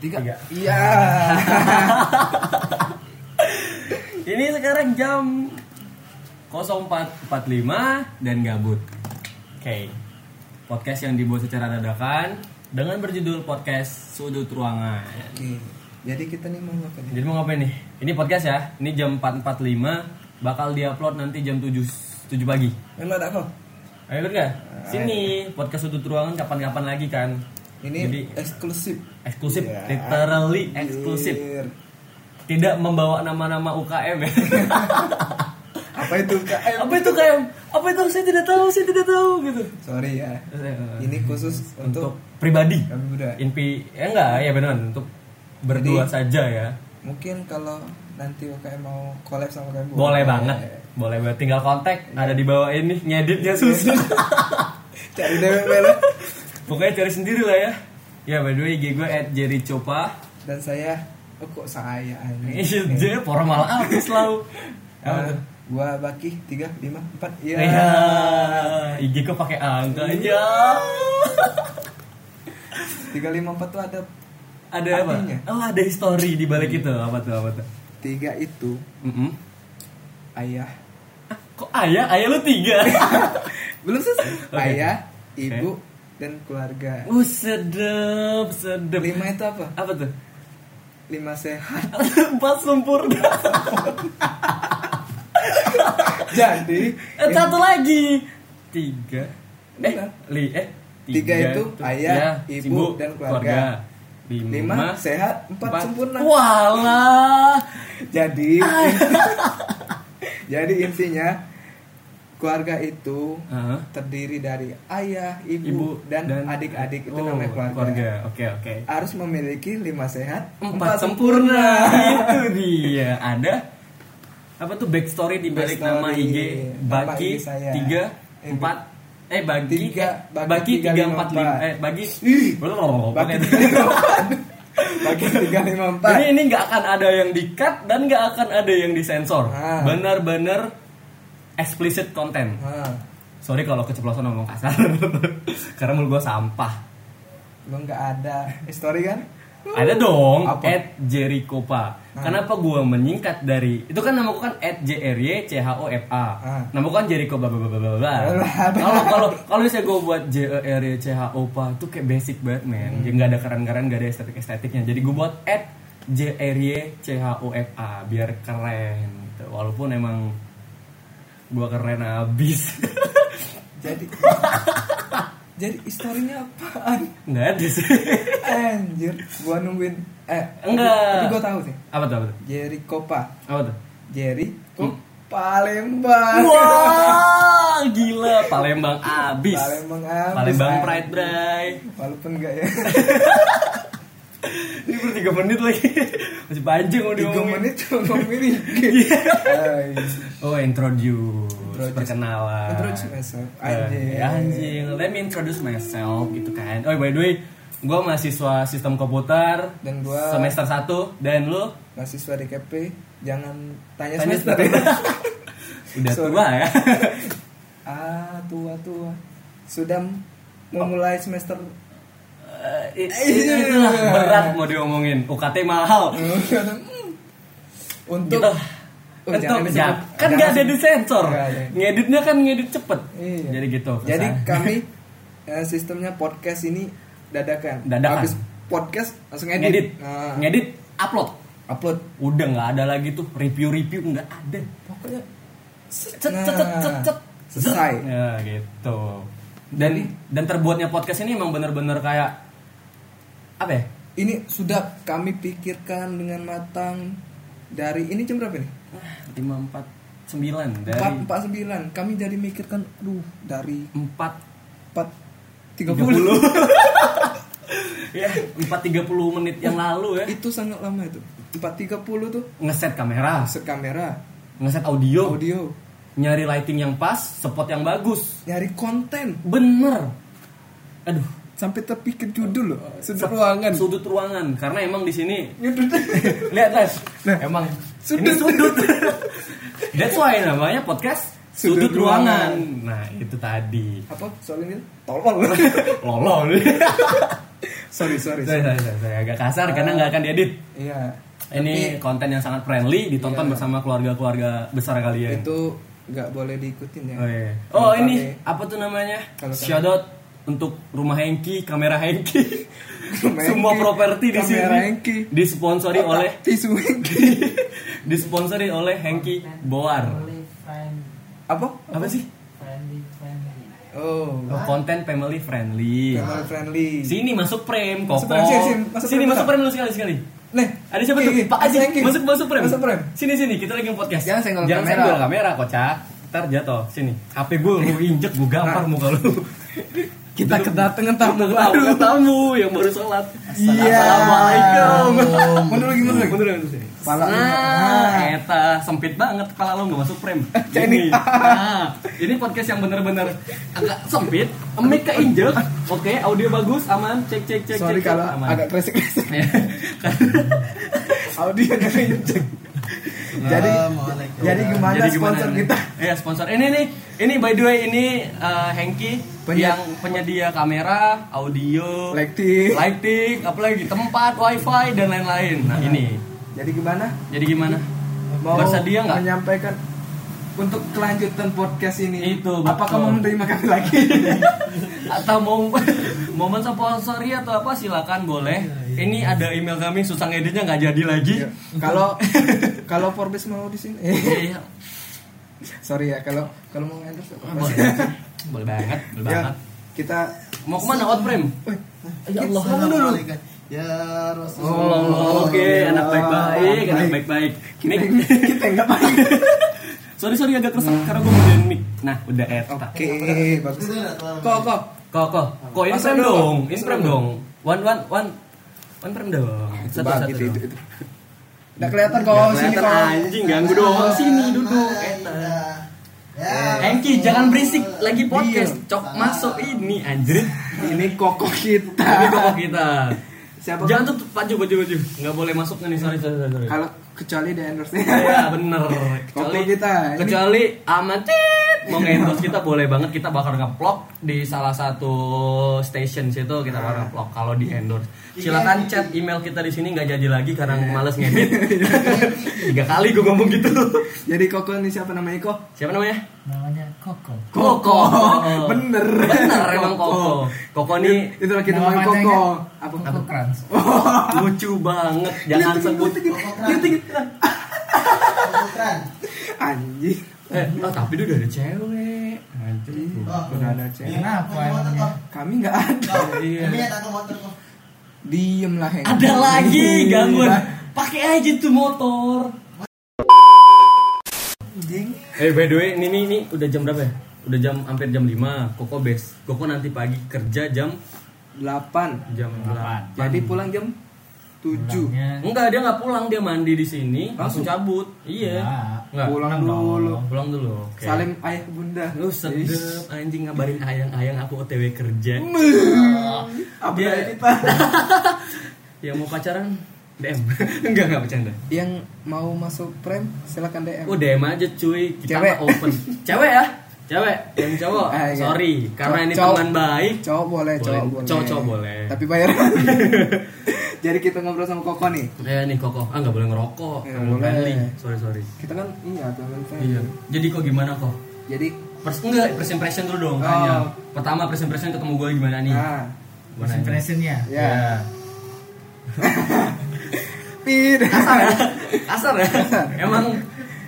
Tiga. Tiga. Iya. Ini sekarang jam 04.45 dan gabut. Oke. Podcast yang dibuat secara dadakan dengan berjudul podcast Sudut Ruangan. Oke. Jadi kita nih mau ngapain? nih? Jadi mau ngapain nih? Ini podcast ya. Ini jam 4.45 bakal diupload nanti jam 7 7 pagi. Memang ada kok. Ayo ikut nggak? Sini podcast Sudut Ruangan kapan-kapan lagi kan. Ini Jadi eksklusif. eksklusif, Ya, literally eksklusif. Tidak membawa nama-nama UKM ya. Apa itu KM? Apa itu UKM? Apa itu? Saya tidak tahu, saya tidak tahu gitu. Sorry ya. Eh, Ini khusus untuk untuk pribadi. Inpi ya enggak ya benar untuk berdua Jadi- saja ya. Mungkin kalau nanti UKM mau collab sama kami Boleh banget. Boleh banget tinggal kontak ada di bawah ini ngeditnya susah. Cari dewek bela. Pokoknya cari sendiri lah ya. Ya by the way IG gue at Jerry Copa. Dan saya, oh kok saya ini? Iya, dia formal apa selalu. Apa gua Baki tiga lima empat iya Iya, IG kok pakai angka aja. tiga lima empat tuh ada Ada apa? Artinya? Oh, ada history di balik itu. Apa tuh? Apa tuh? tiga itu Mm-mm. ayah Ah, Kok ayah? Ayah lu tiga. belum selesai Oke. ayah ibu dan keluarga uh, sedep, sedep. lima itu apa Apa tuh? lima sehat Empat sempurna. jadi Eh, satu lagi. Tiga. Eh, li, eh. Tiga itu tuh. ayah, Ya, ibu, dan keluarga. Lima, lima sehat empat, sempurna Walah. jadi jadi intinya keluarga itu Hah? terdiri dari ayah ibu, Ibu dan adik-adik itu Oh, namanya keluarga, Oke, oke. harus memiliki lima sehat Empat sempurna. itu dia. Ada apa tuh backstory di balik Backstory. nama IG Nama Baki tiga Eh, empat eh bagi Tiga, eh, bagi tiga, empat lima empat. eh bagi bagi tiga lima empat bagi tiga lima empat ini ini nggak akan ada yang di cut dan nggak akan ada yang disensor Ah. benar-benar explicit content. Nah, sorry kalau keceplosan ngomong kasar karena mulut gua sampah. Lo nggak ada. History kan? Ada dong Apa? at Jericopa Ah. kenapa gua menyingkat dari itu kan nama gua kan at J R Y C H O F A. Ah. nama gua kan Jericho bla bla bla bla bla Lah, kalau kalau kalau misalnya gua buat J E R Y C H O P A itu kayak basic banget men. Hmm. jadi nggak ada keren-keren nggak ada estetik estetiknya. Jadi gua buat at J R Y C H O F A biar keren. Gitu. walaupun emang gua keren abis jadi jadi historinya apaan nggak ada sih anjir gua nungguin eh Enggak. tapi gua tahu sih apa tuh apa tuh Jerry Kopa apa tuh Jerry Ko Hmm. Palembang Wah, gila Palembang abis. Palembang abis, Palembang. Pride, Bray. walaupun enggak ya Ini baru 3 menit lagi. Masih panjang mau diomongin. menit cuma ngomongin Ay, Oh, introduce. Introduce. Perkenalan. Introduce myself. Eh, Anjing. ya, anjing. Let me introduce myself gitu kan. Oh, by the way, gue mahasiswa sistem komputer dan gua semester 1 dan lu mahasiswa di KP jangan tanya Tanya semester semester. udah Sorry. tua ya. ah tua tua sudah memulai semester Eh, it- itulah berat mau diomongin. UKT mahal. untuk gitu. Oh, Untuk jangan jam. Kan Jangan gak ada di sensor. Nggak. Ngeditnya kan ngedit cepet. Iya. Jadi gitu. Jadi kesan. kami eh, sistemnya podcast ini dadakan. Dadakan. Habis podcast langsung edit. ngedit, Nah, ngedit, upload. upload. Udah nggak ada lagi tuh review-review nggak ada. Pokoknya Cet, cet, Nah, cet, cet, cet. selesai. Ya gitu. Dan Jadi- dan terbuatnya podcast ini emang bener-bener kayak apa ya? ini sudah kami pikirkan dengan matang dari ini jam berapa nih? lima empat sembilan dari Empat empat sembilan. Kami jadi mikirkan, aduh dari empat empat tiga puluh. ya empat tiga puluh menit yang lalu ya itu sangat lama itu. Empat tiga puluh tuh ngeset kamera, set kamera, ngeset audio, audio, nyari lighting yang pas, spot yang bagus. nyari konten Bener. Aduh, sampai terpikir judul loh. Sudut Sep- ruangan. Sudut ruangan karena emang di sini lihat guys, Nah, emang sudut. ini sudut. That's why namanya podcast Sudut sudut, ruangan. ruangan. Nah, itu tadi. Apa soal ini? Tolol. Lolol. sorry sorry. Sorry, sorry, sorry, sorry. agak kasar karena nggak akan diedit. Iya. Ini konten yang sangat friendly ditonton Iya. bersama keluarga-keluarga besar kalian. Itu nggak boleh diikutin ya. Oh, iya. Oh ini apa tuh namanya? Out untuk rumah Hengki, kamera Hengki. Semua properti di sini kamera Hengki. disponsori Otak oleh tisu Hengki. disponsori oleh Hengki Boar. Apa? Apa sih? friendly, friendly. Oh. Oh, konten family friendly. Family friendly. Sini masuk frame, frame, sini, sini, masuk Sini frame, masuk frame lu sekali sekali. Nih, Ada siapa tuh? Pak Aji, masuk masuk frame. Masuk frame. Sini sini, kita lagi podcast. Jangan senggol Jangan kamera. senggol kamera, kocak. Ntar jatuh. Sini. HP gue lu injek, gue gampar Nah. muka lu. Kita kedatangan tamu baru. tamu yang baru sholat. Iya. Assalamualaikum. Mundur lagi, mundur lagi. Mundur lagi, mundur lagi. Pala lu. Nah, eta sempit banget kepala lu nggak masuk frame. Ini. Ini. Nah, ini podcast yang bener-bener agak sempit, mic keinjek. Oke, audio bagus, aman. Cek cek cek Sorry cek. kalau aman. agak kresek-kresek. Ya, Audio kenceng. Jadi jadi gimana Jadi sponsor kita? Iya, sponsor. Ini nih, ini by the way ini uh, Hengki Penye- yang penyedia kamera, audio, Lighting. lighting, apalagi tempat, wifi dan lain-lain. Nah, ini. Jadi gimana? Jadi gimana? Mau Bersedia nggak? menyampaikan untuk kelanjutan podcast ini? Itu, Apakah betul. mau menerima kami lagi? atau mau mau mensponsori atau apa silakan boleh. Ini ada email kami susah ngeditnya nggak jadi lagi. Iya. Kalau kalau Forbes mau di sini. Iya, Sorry ya kalau kalau mau endorse boleh. boleh banget, boleh Ya, banget. kita Mau ke mana outframe? Ya Allah, dulu. Ya Rasul. Oh, oke, anak baik-baik, anak baik. baik-baik. kita kita enggak baik. sorry sorry agak kerusak karena gue mau mic. Nah, udah eta. Oke, bagus. Nggak terlalu- Kok kok Kok kok, kok in Masuk frame dong, in Masuk frame dong. One one one one frame dong. Satu satu. itu, dong. itu, itu. Nggak kelihatan kok sini kok. anjing ganggu dong sini duduk. Eta. Ya. Engki jangan berisik lagi podcast. Iya. Cok masuk ini anjir. Ini kokoh kita. Ini kok kita. Siapa? Jangan tutup baju baju baju. Nggak boleh masuk nih sorry sorry sorry. Kalau kecuali di endorse Iya bener. Kopi kita, Kecuali amatit mau endorse kita boleh banget kita bakal nge-vlog di salah satu station situ kita bakal nge-vlog kalau di endorse. Silakan chat email kita di sini nggak jadi lagi karena males ngedit. Tiga kali gue ngomong gitu. Jadi Koko ini siapa namanya Kok? Siapa namanya? Namanya Koko. Koko. Bener. Bener emang Koko. Koko nih kita Nama main panjangnya Koko. Apa? Koko Krans. lucu banget. Jangan sebut. Koko. Anjing. Eh, oh, tapi dia udah ada cewek. Anjir. Udah ada cewek. Kenapa emangnya? Kami nggak ada. Iya. Ini ada motor kok. Diem lah. Ada lagi Iya. gangguan. Pakai aja tuh motor. Eh by the way, ini nih, nih udah jam berapa ya? Udah jam hampir jam 5. Koko bes. Koko nanti pagi kerja jam 8 jam 8. Jadi pulang jam 7 Pulangnya- Enggak, dia nggak pulang, dia mandi di sini, langsung cabut. Iya. Enggak. Enggak. Pulang dong. dulu. Pulang dulu. Oke. Salim ayah bunda Lu sedep anjing ngabarin ayang-ayang aku OTW kerja. Apa Dia- ya kita Yang mau pacaran DM. enggak, enggak bercanda. Yang mau masuk frame silakan DM Oh DM aja cuy, kita Cewek. open. Cewek ya? Cewek, yang cowok. Ah, iya. Sorry, karena Cowok- ini cowok. teman baik. Cowok boleh, Boleh. cowok boleh Cowok- cowok boleh. Tapi bayar Jadi kita ngobrol sama Koko nih Eh nih koko, ah nggak boleh ngerokok. Ya, boleh. friendly. Sorry sorry. Kita kan iya teman friend Iya. Jadi kok gimana kok? Jadi First, enggak, first impression dulu dong Oh. tanya. Pertama first impression ketemu gue gimana nih? Nah Gimana nih? Impressionnya. Ya Pid Kasar ya? Emang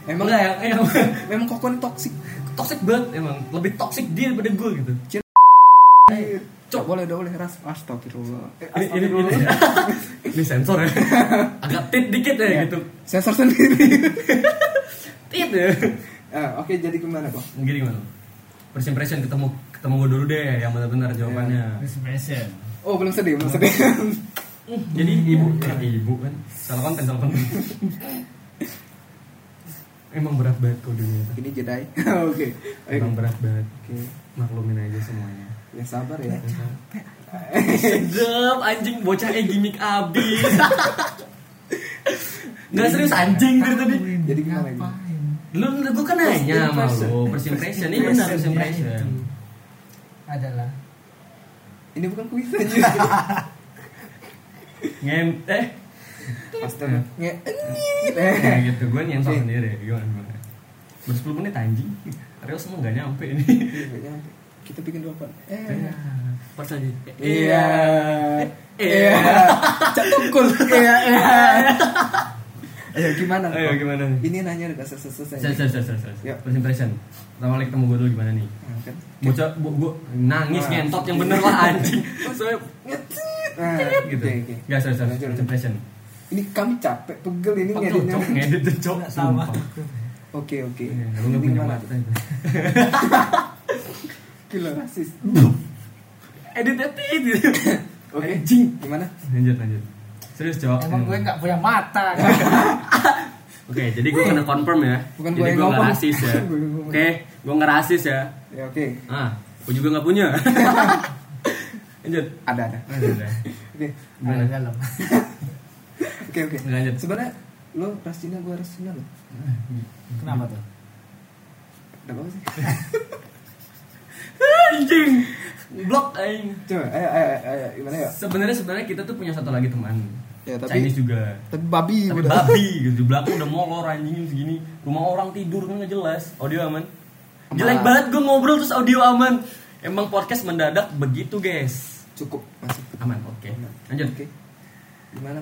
Emang- enggak ya? Emang Memang Koko ini toxic toxic banget emang. Lebih toxic dia daripada gue gitu. Cok boleh udah boleh ras Astagfirullah eh, Ini ini ini, ini sensor ya. Agak tit dikit ya Iya. gitu. Sensor sendiri Tit ya. Ah, Oke jadi gimana kok? Gini gimana? First impression ketemu ketemu gue dulu deh yang benar-benar jawabannya. First impression. Oh belum sedih, belum sedih Jadi ibu, eh, ibu kan salah konten salah konten. Emang berat banget kok dunia. Ini jedai Oke Oke. Emang berat banget. Oke Maklumin aja semuanya. Ya sabar ya Sedep anjing bocah eh gimmick abis. Nggak serius anjing dari tadi. Jadi gimana ini? Lu gue kan nanya sama lu first impression. Ini benar first impression. Adalah Ini bukan kuis aja ngem eh Astaga. Nge kayak gitu gue nyensor sendiri gimana baru 10 menit anjing Real semua nggak nyampe ini nyampe. Kita bikin dua part. Eh. pas lagi Iya. Iya. Cak tukul. Iya, iya. Ayo gimana? Ayo, gimana nih? Ini nanya udah selesai. Saya, saya, saya, saya, saya. Ya. First impression. Pertama kali ketemu gue dulu gimana nih? Nah, kan. Bocah, bu, gua nangis Ah. ngentot yang bener lah anjing. Soalnya Nah, gitu. Oke, oke. Gak, sorry. Lanjut, First impression. Ini kami capek, pegel ini ngeditnya. cok, ngedit cok. sama. Sumpah. Oke, oke. Iya, Lu punya gimana? mata. Gila rasis. Edit edit. Oke. Anjing. Gimana? Lanjut, lanjut. Serius cok. Emang gue nggak punya mata. Oke, jadi gue kena confirm ya. Bukan jadi gue nggak rasis ya. Oke, gue nggak rasis ya. Ya oke. Ah, gue juga nggak punya. Lanjut. Ada ada. Lanjut. ya. Oke. Ada dalam. Oke oke. Lanjut. Sebenarnya lo ras Cina gue ras Cina lo. Kenapa tuh? Ada apa sih? Anjing. Blok aing. Coba, ayo ayo ayo gimana ya? Sebenarnya sebenarnya kita tuh punya satu lagi teman. Ya, tapi- Chinese juga. Tapi babi Tapi udah. babi gitu di belakang udah molor anjing segini. Rumah orang tidur kan nggak jelas. Audio aman. Aman. Jelek banget gue ngobrol terus audio aman. Emang podcast mendadak begitu guys. Cukup masuk. Aman, oke. Lanjut. Oke. Gimana?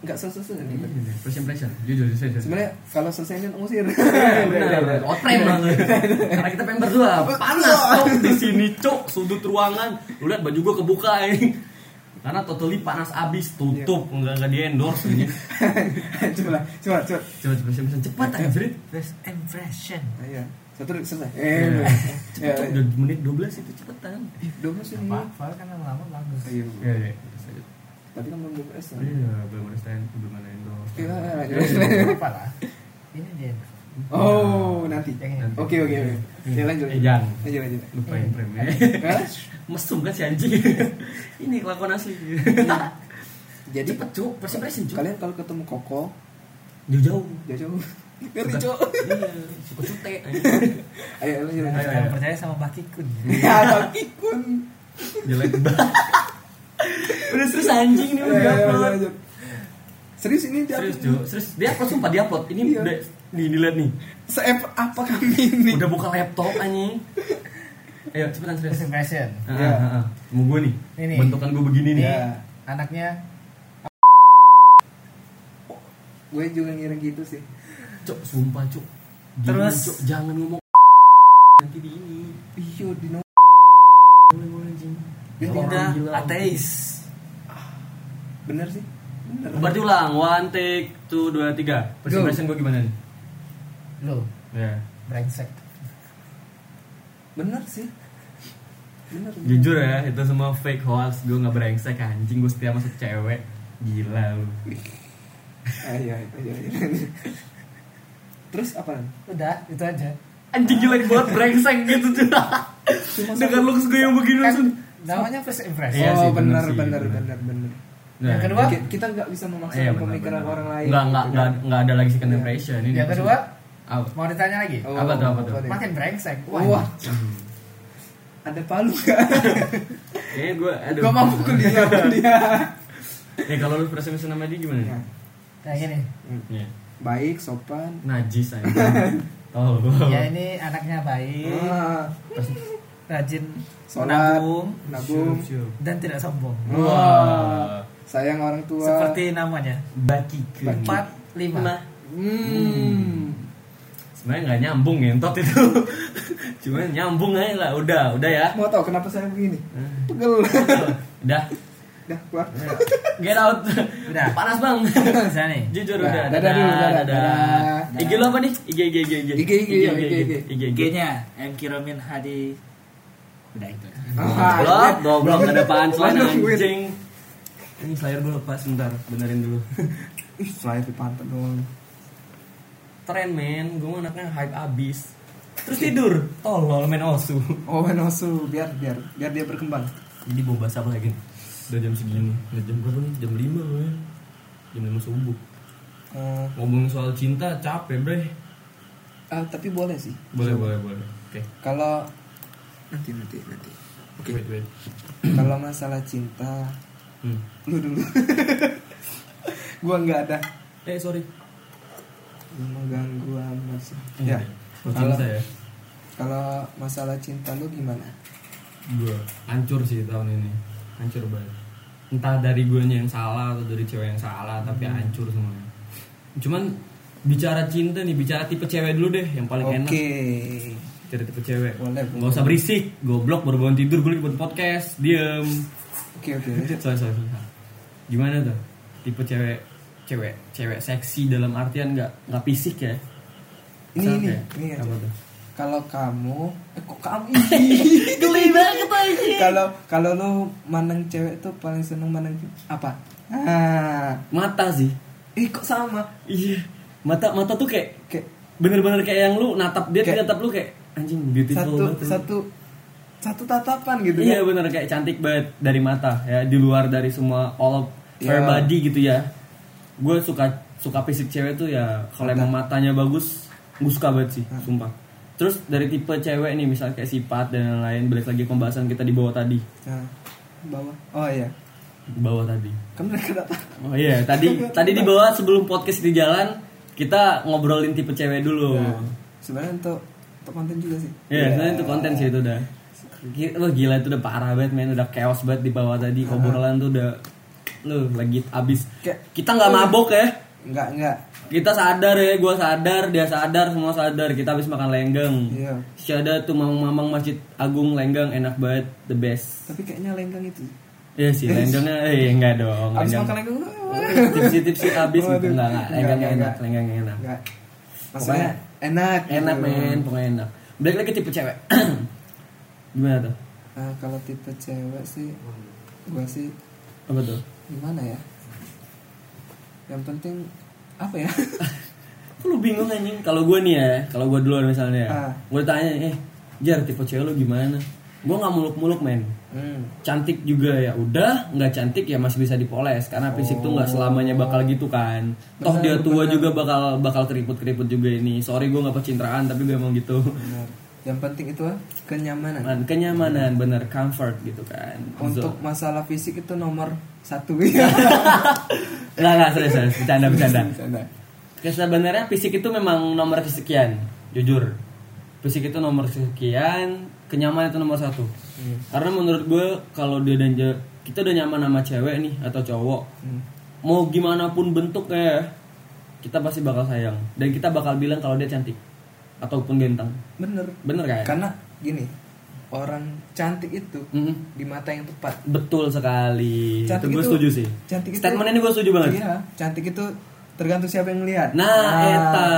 Enggak selesai nih. First impression, jujur jujur. jujur. Sebenarnya kalau selesai ini ngusir. Iya, benar. Outframe banget. Karena kita pengen berdua. Panas cok di sini cok sudut ruangan. Lu lihat baju gua kebuka ini. Karena totally panas abis tutup enggak enggak di endorse ini. coba lah, coba coba. Coba coba cepat cepat anjir. First impression. Ayo. Satu selesai. Ya, Eh. Cepet udah menit 12 itu cepetan. dua belas ini. Apa? File kan lama-lama bagus. Ayo. Iya iya. Tapi kan belum dua belas. Iya, belum ada stand, belum ada endorse. Oke, lah, lanjut. Apa lah? Ini dia. Oh, nanti. Oke, oke, oke. Ya lanjut. Eh, jangan. Lanjut, lanjut. Lupa yang frame ya. Hah? Mesum kan si anjing. Ini kelakuan asli. Jadi Cepet cuk, first impression cuk. kalian kalau ketemu Koko, Jauh-jauh. jauh-jauh. Ngeri. Iya, suka cute. Ayo lanjut. lanjut. Ayo, percaya sama Mbak Kikun. Ya, Baki kun. jelek banget udah serius anjing nih udah upload. Serius ini dia serius Jo serius dia upload sumpah dia upload ini Iya. udah nih dilihat nih se apa kami ini? udah buka laptop anjing ayo cepetan serius First impression. Ah, Iya. ah, ah. mau gue nih Ini. bentukan gue begini nih Ya, Anaknya gue juga ngira gitu sih. cok sumpah cok Terus? cok jangan ngomong nanti di ini Iya di gila. ateis. Bener sih. Bener. berarti ulang one take two dua tiga first impression gue gimana nih Lo ya brengsek. Bener sih. Bener. bener. jujur ya itu semua fake hoax gue nggak brengsek anjing gue setia masuk cewek gila lu Ayo, ayo, ayo, ayo. Terus apa? Udah, itu aja. anjing jelek banget brengsek gitu tuh dengan looks gue yang begini langsung namanya first impression. Iya oh, sih, bener bener, sih, bener, bener. bener, bener. Nah, Yang kedua? Ki- kita nggak bisa memaksakan iya, bener, pemikiran bener. orang lain. nggak nggak gitu nggak kan. nggak ada lagi second Iya. impression ini Yang kedua, apa mau ditanya lagi? Oh, Apa tuh, apa tuh? Makin brengsek. Wah, ada palu nggak? kayaknya gue aduh Gue mau pukul dia, dia. eh kalau lu first impression sama dia gimana Nah, Nah ini, Iya. baik, sopan. najis aja oh ya ini anaknya baik, Ah, rajin menabung nabung. Siap, siap. dan tidak sombong. wah Sayang orang tua. Seperti namanya. baki Empat lima. Hmm. sebenarnya nggak nyambung ngentot itu cuma nyambung aja lah udah udah ya Mau tau kenapa saya begini? Eh. Pegel. udah Dah keluar. get out Udah. panas bang Bisa nih. jujur udah dadah dulu, dadah, dadah. IG lu apa nih IG IG IG IG IG, IG, IG, IG. IG IG G-nya M Kiromin Hadi. Udah itu. Ah, Goblok, goblok nggak ada punchline Gua nungguin. anjing. Ini slayer gue lepas bentar, benerin dulu. Ih, saya di pantat doang. Tren men, gue anaknya hype abis. Terus tidur, tolol main osu. Oh, Menosu, biar biar biar dia berkembang. Jadi mau bahas apa lagi? Udah jam segini. Udah jam berapa nih? Jam 5 loh ya. Jam 5 subuh. Eh, Ngomongin soal cinta capek, bre. ah, tapi boleh sih. Boleh, boleh, boleh. Oke. Kalau nanti nanti nanti. Oke. Wait. Kalau masalah cinta, Hmm. lu dulu. gua nggak ada Eh sorry. mengganggu amat sih. Iya. Ya. Kalau ya. kalau masalah cinta lu gimana? Gue hancur sih tahun ini. Hancur banget. Entah dari gue yang salah atau dari cewek yang salah, tapi Hmm. hancur semuanya. Cuman bicara cinta nih, bicara tipe cewek dulu deh yang paling Oke. enak. Bicara tipe cewek. Boleh, boleh. Gak usah berisik, goblok baru bangun tidur gue lagi buat podcast, diem. Oke oke. Sorry, sorry. Gimana tuh? Tipe cewek cewek cewek seksi dalam artian nggak nggak fisik ya? Ini ini ini aja. apa tuh? Kalau kamu, eh kok kamu? Geli banget aja. Kalau kalau lu mandang cewek tuh paling seneng mandang apa? Ah, Mata sih. ih kok sama? Iya. Mata mata tuh kayak Kayak bener-bener kayak yang lu natap dia Kayak- natap lu kayak anjing beautiful satu banget. satu satu tatapan gitu Iya kan? bener kayak cantik banget dari mata ya di luar dari semua all of Iya. body gitu ya. Gue suka suka fisik cewek tuh ya kalau emang matanya bagus, gue suka banget sih, Hmm. sumpah. Terus dari tipe cewek nih misalnya kayak sifat dan lain-lain balik lagi pembahasan kita di bawah tadi, Nah, bawah. Oh iya. di bawah tadi. Datang. Oh iya, tadi tadi di bawah sebelum podcast di jalan kita ngobrolin tipe cewek dulu. Nah, sebenarnya untuk untuk konten juga sih. Iya, sebenarnya itu konten sih itu udah. Wah gila itu udah parah banget men, udah chaos banget di bawah tadi. Obrolan tuh udah lu lagi abis. Kayak- Kita nggak mabok ya. Enggak enggak. Kita sadar ya, gua sadar, dia sadar, semua sadar. Kita habis makan lenggeng. Iya. Syada tuh mamang-mamang Masjid Agung Lenggang enak banget, the best. Tapi kayaknya lenggang itu. Iya sih, lenggangnya eh enggak dong. Abis Lenggang. makan lenggang. Tipsi-tipsi habis gitu Waduh. enggak enggak, lenggangnya enak, enggak. lenggangnya enak. Enggak. Maksudnya enak. Enak gitu. men, pokoknya enak. Balik lagi tipe cewek. Gimana tuh? Nah, kalau tipe cewek sih gua sih Apa tuh? gimana ya? Yang penting apa ya? Kok lu bingung anjing? Kalau gue nih ya, kalau gue duluan misalnya, Ah. gue tanya, eh, jar tipe cewek lu gimana? Gue nggak muluk-muluk men. Hmm. Cantik juga ya, udah nggak cantik ya masih bisa dipoles karena fisik tuh nggak selamanya bakal gitu kan. Toh Benar, dia tua benar. juga bakal bakal keriput-keriput juga ini. Sorry gue nggak pencitraan tapi gue emang gitu. Benar. Yang penting itu ah, kenyamanan. Man, kenyamanan, bener comfort gitu kan. Untuk So- masalah fisik itu nomor satu ya. nggak nggak serius serius bercanda bercanda. Bercanda. Ya, sebenarnya fisik itu memang nomor kesekian, jujur. Fisik itu nomor sekian, kenyamanan itu nomor satu. Hmm. Karena menurut gue kalau dia dan kita udah nyaman sama cewek nih atau cowok, Hmm. mau gimana pun bentuknya, kita pasti bakal sayang dan kita bakal bilang kalau dia cantik ataupun ganteng. Bener. Bener kan? Karena gini, orang cantik itu Mhm. di mata yang tepat. Betul sekali. Cantik itu gue itu- setuju sih. cantik itu- Statement ini gue setuju banget. Iya, cantik itu tergantung siapa yang lihat. Nah, eta.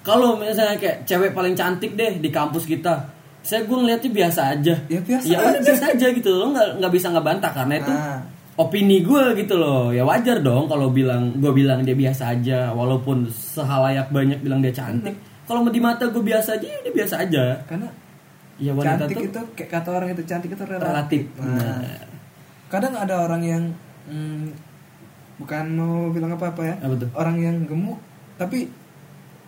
Kalau misalnya kayak cewek paling cantik deh di kampus kita, saya gue ngeliatnya biasa aja. Ya, biasa Ya aja. biasa aja gitu lo nggak nggak bisa ngebantah karena itu Nah. opini gue gitu loh. Ya wajar dong kalau bilang gue bilang dia biasa aja, walaupun sehalayak banyak bilang dia cantik. Kalau di mata gue biasa aja, ya dia biasa aja. Karena Ya wanita cantik tuh itu kayak kata orang itu cantik itu relatif. relatif. Nah, Nah, kadang ada orang yang hmm, bukan mau bilang apa-apa ya. Apa tuh? Orang yang gemuk tapi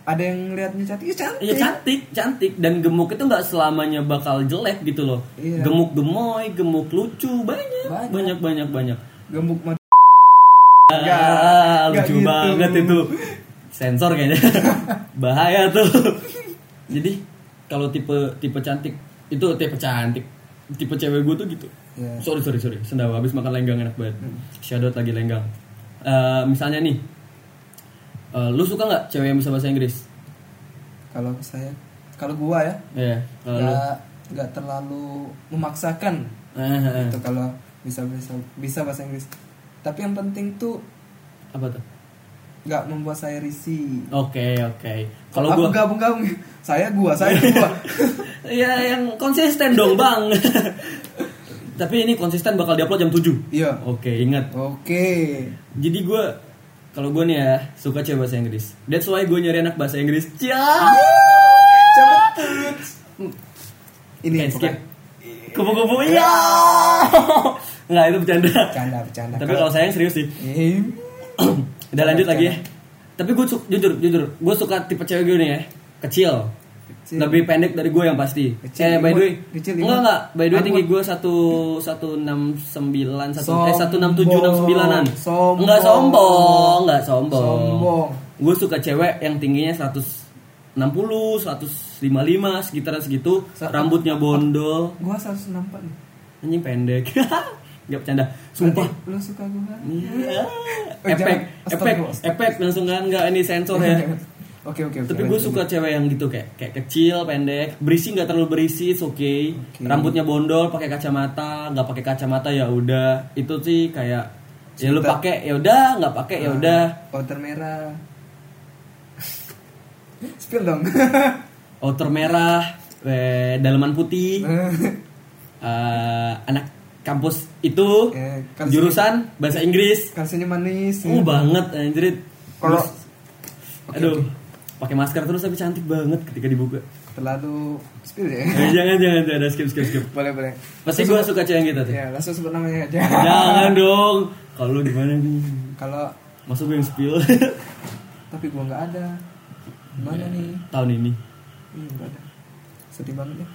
ada yang lihatnya cantik, ya cantik. Iya cantik, cantik dan gemuk itu nggak selamanya bakal jelek gitu loh. Iya. Gemuk gemoy, gemuk lucu banyak, Banyak. banyak banyak banyak. Gemuk mah Ah, lucu gitu. banget itu. Sensor kayaknya. Bahaya tuh. Jadi kalau tipe tipe cantik itu tipe cantik. Tipe cewek gue tuh gitu. Ya. Sorry sorry sorry. Sendawa habis makan lenggang enak banget. Shadow lagi lenggang. Eh, misalnya nih, eh, lu suka nggak cewek yang bisa bahasa Inggris? kalau saya kalau gua ya Iya. kalau lu? nggak nggak terlalu memaksakan Eh, eh, itu kalau bisa bisa bisa bahasa Inggris tapi yang penting tuh Apa tuh? nggak membuat saya risih Oke oke. Kalau Aku gua gabung gabung saya gua saya gua ya yang konsisten dong bang. Tapi ini konsisten bakal diupload jam 7 iya Oke ingat. oke Jadi gue kalau gue nih ya suka cewek bahasa Inggris. That's why gue nyari anak bahasa Inggris. Cia. cepet ini skip. Kupu-kupu iya. Nggak itu bercanda. bercanda bercanda Tapi kalau sayang serius sih. Eh, Udah lanjut lagi ya. Tapi gue jujur jujur gue suka tipe cewek gue nih ya. Kecil, Kecil. Lebih pendek dari gue yang pasti. Kecil, eh by the way. Kecil, enggak enggak. By the way tinggi gue satu satu enam sembilan satu eh satu enam tujuh enam sembilanan. Sombong. Enggak sombong, enggak sombong. Sombong. Gue suka cewek yang tingginya 160, 155 sekitaran segitu, Sa- rambutnya bondol, Gua 164 nih. anjing pendek. Enggak bercanda. Sumpah. Berarti Lu suka gua? Iya. Eh, efek, efek, efek langsung kan enggak ini sensor ya. Oke oke oke. Tapi gue suka cewek yang gitu kayak kayak kecil, pendek, berisi nggak terlalu berisi, oke. Oke. Rambutnya bondol, pakai kacamata, nggak pakai kacamata ya udah. Itu sih kayak ya lu Cinta. pakai ya udah, nggak pakai ya udah. Outer merah. Spill dong. Outer merah, eh, daleman putih, eh, anak kampus itu, kan jurusan bahasa Inggris. Kalsinya manis. Oh banget anjir. Kalau Oke, aduh, oke. Pakai masker terus tapi cantik banget ketika dibuka. terlalu spill ya. Eh, jangan jangan jangan skip skip skip. boleh boleh. Pasti gue suka cewek gitu tuh. Ya, langsung sebut namanya aja. Jangan dong. Kalau lu di mana nih? Kalau Masuk gue yang spill tapi gua nggak ada. Mana nih? tahun ini. Iya nggak ada. Sedih banget ya.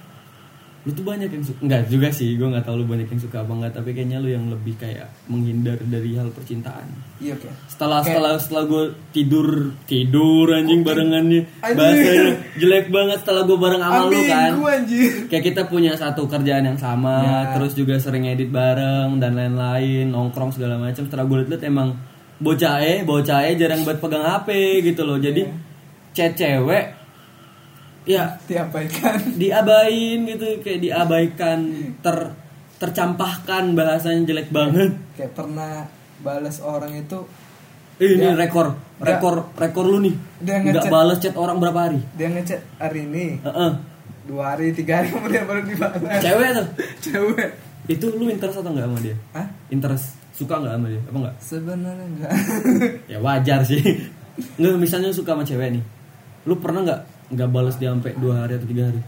Lu tuh banyak yang suka. Enggak juga sih, gue nggak tahu lu banyak yang suka apa enggak, tapi kayaknya lu yang lebih kayak menghindar dari hal percintaan. Iya oke. Setelah Kayak- setelah setelah gue tidur tidur anjing barengannya Anjing. bahasanya jelek banget setelah gue bareng sama lu kan. Anjir. Kayak kita punya satu kerjaan yang sama, Ya. terus juga sering edit bareng dan lain-lain, nongkrong segala macam. Setelah gue liat emang bocah eh, bocah eh jarang buat pegang HP gitu loh. Jadi chat cewek ya Diabaikan. diabain gitu kayak diabaikan ter tercampahkan bahasanya jelek banget. Kayak pernah balas orang itu Eh, ini Ya. rekor, rekor, rekor lu nih. Dia Nggak balas chat orang berapa hari? dia ngechat hari ini Heeh. dua hari tiga hari kemudian baru dibalas Cewek tuh. cewek Itu lu interest atau enggak sama dia? Hah? Interest suka nggak sama dia? Apa enggak? sebenarnya enggak Ya wajar sih. Nggak misalnya suka sama cewek nih. Lu pernah nggak nggak balas dia sampai dua hari atau tiga hari?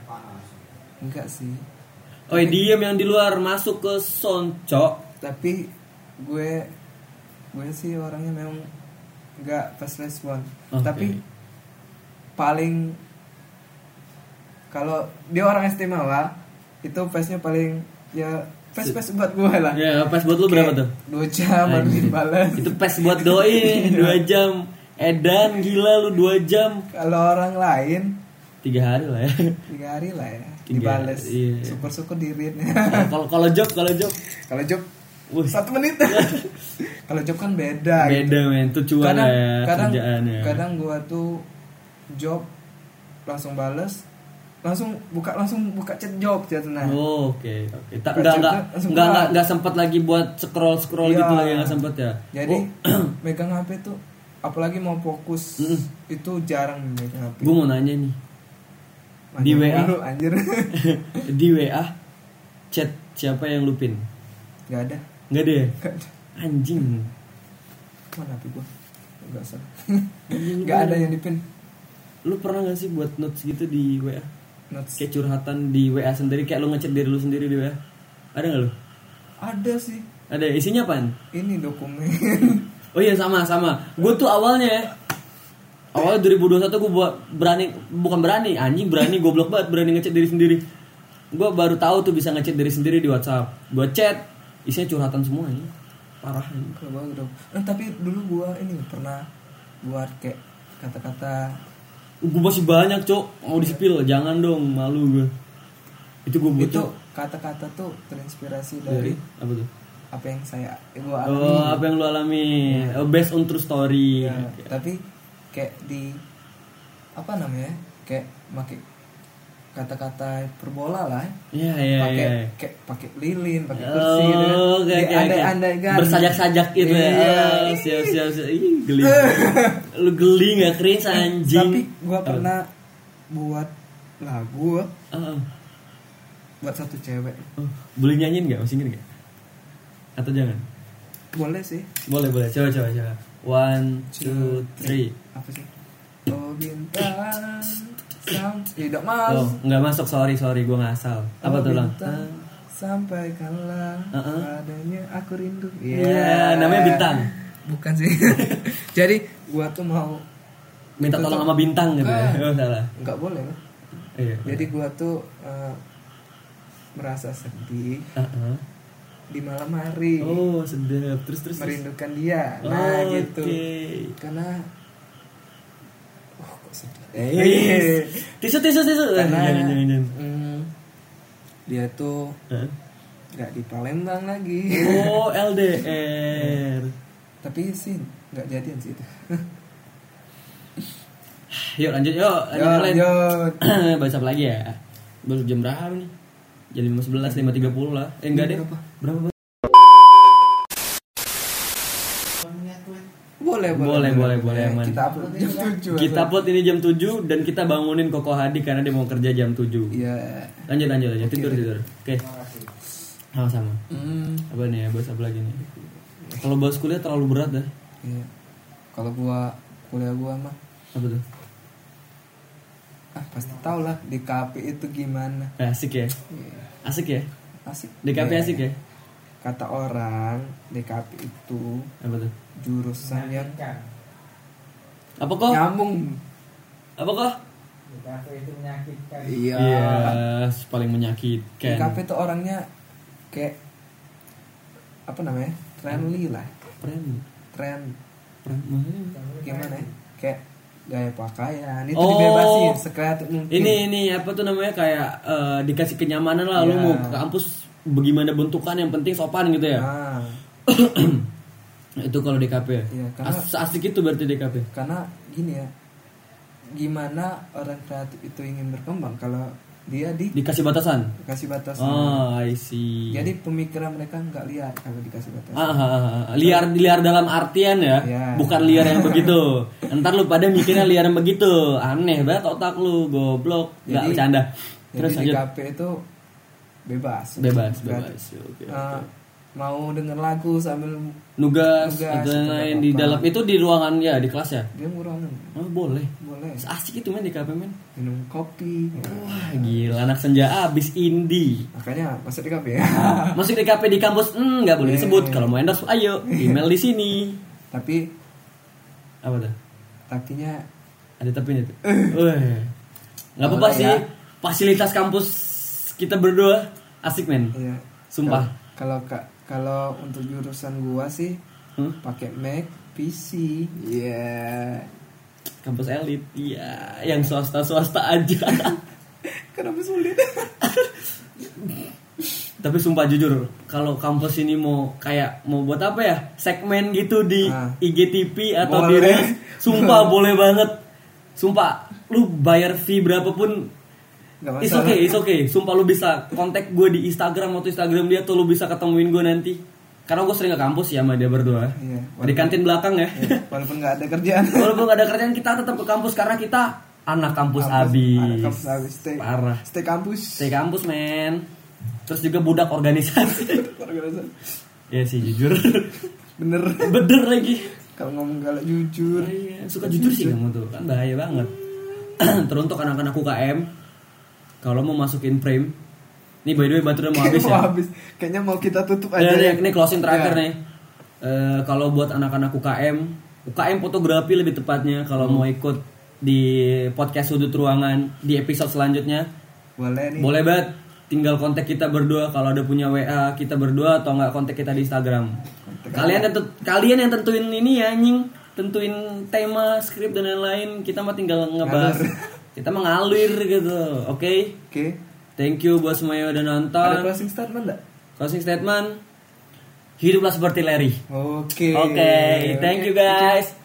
enggak sih Oh, diem yang di luar masuk ke soncok. tapi gue gue sih orangnya memang enggak fast respon Oke. tapi paling kalau dia orang istimewa itu fastnya paling ya fast fast buat gue lah Ya, pas buat lu berapa tuh? dua jam baru dibalas Itu pas buat doi dua jam. Edan gila lu dua jam. kalau orang lain Tiga hari lah ya. tiga hari lah ya Tiga, dibales iya. syukur syukur di read Nah, Kalau kalau job kalau job kalau job Wih. satu menit kalau job kan beda gitu. beda men tuh cuan kadang ya kadang kerjaannya. kadang gua tuh job langsung bales langsung buka langsung buka chat job chat nah Oh, oke oke. Tak Buka enggak enggak enggak enggak enggak sempat lagi buat scroll scroll Iya. gitu lagi enggak sempat ya. jadi Oh, megang hp tuh apalagi mau fokus Mm-mm. itu jarang megang hp gue mau nanya nih Nanya di WA. mulu, anjir di WA chat siapa yang lu pin? nggak ada Enggak deh. nggak ada Anjing. mana hp gua nggak salah Anjing, nggak lu- ada yang dipin Lu pernah gak sih buat notes gitu di WA? notes Kayak curhatan di WA sendiri kayak lu ngechat diri lu sendiri di WA. Ada gak lu? ada sih Ada isinya apaan? ini dokumen Oh iya sama sama. Gue tuh awalnya awalnya 2021 gue buat berani bukan berani anjing berani goblok banget berani ngechat diri sendiri. Gue baru tahu tuh bisa ngechat diri sendiri di WhatsApp. Gue chat isinya curhatan semua ini. Parah ini. Kalau bagus dong. Nah, tapi dulu gua ini pernah buat kayak kata-kata Gue masih banyak cok mau disipil jangan dong malu gue. Itu gue itu butuh kata-kata tuh terinspirasi dari dari apa tuh? Apa yang saya gua alami. Oh apa yang lu alami? Oh, based on true story. Ya, tapi kayak di apa namanya? Kayak pakai kata-kata perbola lah. Iya iya pakai iya. kayak pakai lilin, pakai kursi gitu kan. Oh, oke, oke, oke. andai Bersajak-sajak gitu ya. Iya. Oh, siap, siap, siap. Ih, geli. Lu geli gak cringe anjing? Tapi gua pernah buat lagu ah. buat satu cewek. Oh, boleh nyanyiin gak? Masih inget gak? Atau jangan? Boleh sih. Boleh, boleh. Coba, coba, coba. One, two, three. apa sih oh bintang sam tidak mas Oh, nggak masuk. Sorry, sorry. Gue ngasal. Apa Oh, tuh, Lang? bintang, sampaikanlah Uh-uh. padanya aku rindu Iya, namanya Bintang. bukan sih jadi gua tuh mau Minta tolong sama bintang gitu ya. Oh, salah. nggak boleh Iya. jadi gua tuh eh, merasa sedih Uh-uh. Di malam hari Oh, sedap. Terus terus. terus. merindukan dia nah Oh, gitu oke. karena oh kok sedih Eh, tisu tisu tisu. Eh, karena jangan jangan jangan. mm, dia tuh Hah? nggak di Palembang lagi Oh, LDR. tapi sih nggak jadian sih itu Yuk lanjut yuk, lanjut. Bahas apa lagi ya? Baru jam berapa nih? Jam 5.11, 5.30 lah. Eh enggak deh. Berapa? Berapa? Bang? boleh Boleh, boleh, boleh, aman. kita upload jam tujuh Kita upload ini jam 7 Dan kita bangunin Koko Hadi Karena dia mau kerja jam 7 iya. Lanjut lanjut lanjut. Tidur tidur. Oke. Sama-sama. Hmm, Apa nih ya bahas apa lagi nih? Kalau bahas kuliah terlalu berat dah. Iya. Kalau gua kuliah gua mah. Apa tuh? Ah pasti tau lah di KP itu gimana. Eh, asik ya? Iya, Asik ya? Asik. DKP Iya. asik ya? Kata orang DKP itu Apa tuh? jurusan yang Apa kok? nyambung. Apa kok? iya. Iya Paling menyakitkan. DKP itu orangnya kayak apa namanya friendly lah. Friend. Trend gimana ya? Kayak gaya pakaian itu Oh. dibebasin sekreatif mungkin Ini ini apa tuh namanya kayak eh, dikasih kenyamanan lah lu Iya. mau ke kampus bagaimana bentukan yang penting sopan gitu ya. nah itu kalau DKP ya. Iya, karena- As- asik itu berarti DKP. karena gini ya gimana orang kreatif itu ingin berkembang kalau dia di Dikasih batasan. dikasih batasan Oh, I see. jadi pemikiran mereka nggak liar kalau dikasih batasan Ah, ah, ah, ah. liar liar dalam artian ya, Iya. bukan liar yang begitu. Ntar lu pada mikirnya liar yang begitu, aneh banget otak lu, goblok, nggak bercanda. Terus jadi di lanjut, KP itu bebas bebas, bebas. Oke, Eh, oke. Mau denger lagu sambil Nugas, nugas, atau atau lain di dalam itu di ruangan ya di kelas ya. dia ngurangan Oh boleh. boleh Asik itu men di KP men. minum kopi Wah gila anak senja abis indie. makanya masuk di KP ya Masuk di KP di kampus hmm, nggak boleh disebut. Kalau mau endorse ayo email di sini. tapi Apa tuh? tapinya Ada tapinya tuh. Wah. Nggak apa-apa sih. ya. Fasilitas kampus kita berdua asik men. Iya. Sumpah. Kalau ka- kalau untuk jurusan gua sih Hmm? pakai Mac, PC. Iya. Kampus elit. Iya, yang swasta-swasta aja. Kenapa sulit? Tapi sumpah jujur, kalau kampus ini mau kayak mau buat apa ya? Segmen gitu di Ah. IGTV atau di Boleh. Reels, sumpah boleh banget. Sumpah, lu bayar fee berapapun Gak It's okay, it's okay. Sumpah lu bisa kontak gue di Instagram atau Instagram dia tuh lu bisa ketemuin gue nanti. Karena gue sering ke kampus ya sama dia berdua. Iya, Di kantin belakang ya. Iya, Walaupun nggak ada kerjaan. Walaupun gak ada kerjaan kita tetap ke kampus karena kita anak kampus, abis. Anak kampus habis. Stay, Parah. Stay kampus. Stay kampus men. Terus juga budak organisasi. Organisasi. ya sih jujur. Bener. Bener lagi. Kalau ngomong galak jujur. Iya, suka jujur sih kamu tuh kan bahaya banget. Teruntuk anak-anak UKM kalau mau masukin frame. Nih by the way baterai mau habis ya. Mau habis. Kayaknya mau kita tutup Ya, aja. nih, ini closing terakhir Ya. nih. Eh, kalau buat anak-anak UKM, UKM fotografi lebih tepatnya kalau Hmm. mau ikut di podcast sudut ruangan di episode selanjutnya, Boleh nih. boleh banget tinggal kontak kita berdua kalau ada punya WA kita berdua atau nggak kontak kita di Instagram. Kalian yang kalian yang tentuin ini ya anjing, tentuin tema, skrip dan lain-lain. Kita mah tinggal ngebahas. Kita mengalir gitu. Oke. Oke. Thank you buat semuanya yang udah nonton. Ada closing statement enggak? Closing statement. Hiduplah seperti Larry. Oke. Oke, thank you guys.